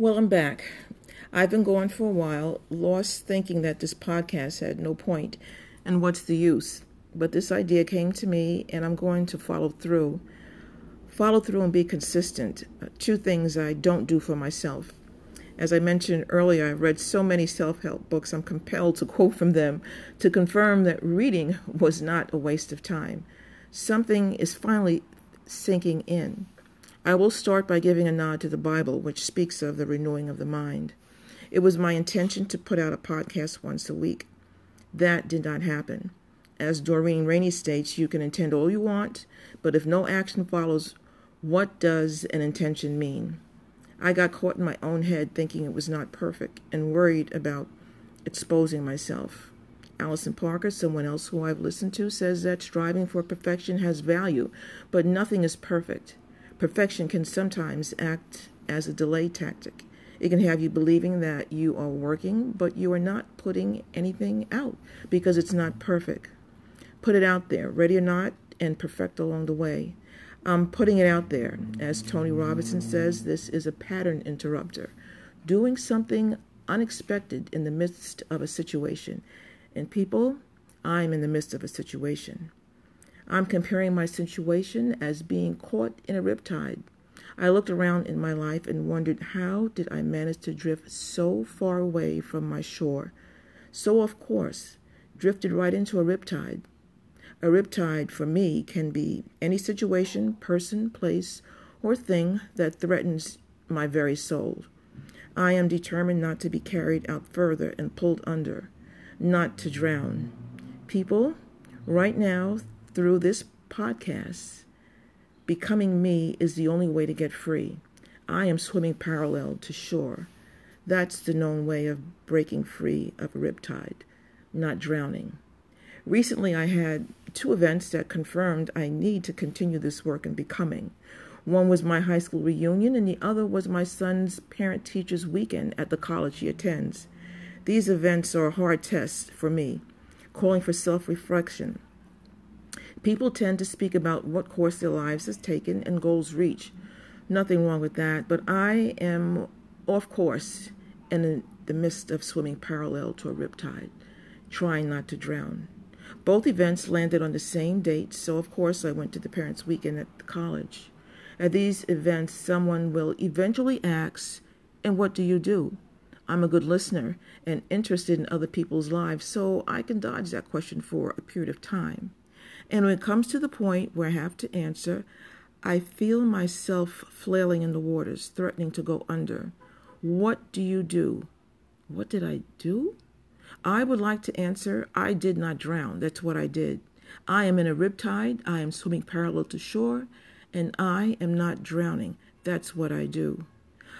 Well, I'm back. I've been gone for a while, lost thinking that this podcast had no point and what's the use. But this idea came to me and I'm going to follow through. Follow through and be consistent. Two things I don't do for myself. As I mentioned earlier, I've read so many self-help books, I'm compelled to quote from them to confirm that reading was not a waste of time. Something is finally sinking in. I will start by giving a nod to the Bible, which speaks of the renewing of the mind. It was my intention to put out a podcast once a week. That did not happen. As Doreen Rainey states, you can intend all you want, but if no action follows, what does an intention mean? I got caught in my own head thinking it was not perfect and worried about exposing myself. Allison Parker, someone else who I've listened to, says that striving for perfection has value, but nothing is perfect. Perfection can sometimes act as a delay tactic. It can have you believing that you are working, but you are not putting anything out because it's not perfect. Put it out there, ready or not, and perfect along the way. I'm putting it out there. As Tony Robinson says, this is a pattern interrupter. Doing something unexpected in the midst of a situation. And people, I'm in the midst of a situation. I'm comparing my situation as being caught in a riptide. I looked around in my life and wondered how did I manage to drift so far away from my shore. So of course, drifted right into a riptide. A riptide for me can be any situation, person, place, or thing that threatens my very soul. I am determined not to be carried out further and pulled under, not to drown. People, right now, Through this podcast, becoming me is the only way to get free. I am swimming parallel to shore. That's the known way of breaking free of a riptide, not drowning. Recently, I had two events that confirmed I need to continue this work in becoming. One was my high school reunion, and the other was my son's parent teachers weekend at the college he attends. These events are hard tests for me, calling for self reflection. People tend to speak about what course their lives has taken and goals reach. Nothing wrong with that, but I am off course in the midst of swimming parallel to a riptide, trying not to drown. Both events landed on the same date, so of course I went to the parents' weekend at the college. At these events, someone will eventually ask, "And what do you do?" I'm a good listener and interested in other people's lives, so I can dodge that question for a period of time. And when it comes to the point where I have to answer, I feel myself flailing in the waters, threatening to go under. What do you do? What did I do? I would like to answer, I did not drown. That's what I did. I am in a riptide. I am swimming parallel to shore, and I am not drowning. That's what I do.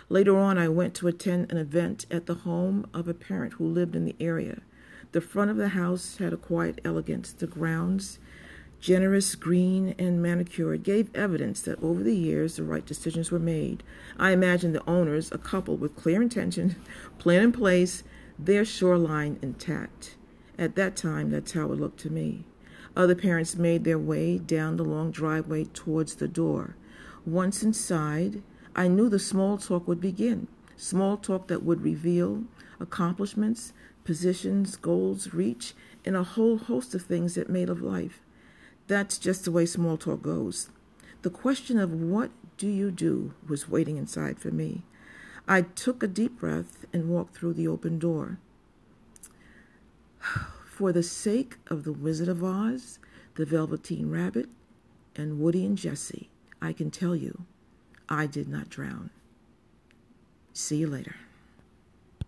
Later on, I went to attend an event at the home of a parent who lived in the area. The front of the house had a quiet elegance. The grounds generous, green, and manicured, gave evidence that over the years the right decisions were made. I imagine the owners, a couple with clear intention, plan in place, their shoreline intact. At that time, that's how it looked to me. Other parents made their way down the long driveway towards the door. Once inside, I knew the small talk would begin, small talk that would reveal accomplishments, positions, goals, reach, and a whole host of things that made of life. That's just the way small talk goes. The question of what do you do was waiting inside for me. I took a deep breath and walked through the open door. For the sake of the Wizard of Oz, the Velveteen Rabbit, and Woody and Jessie, I can tell you, I did not drown. See you later.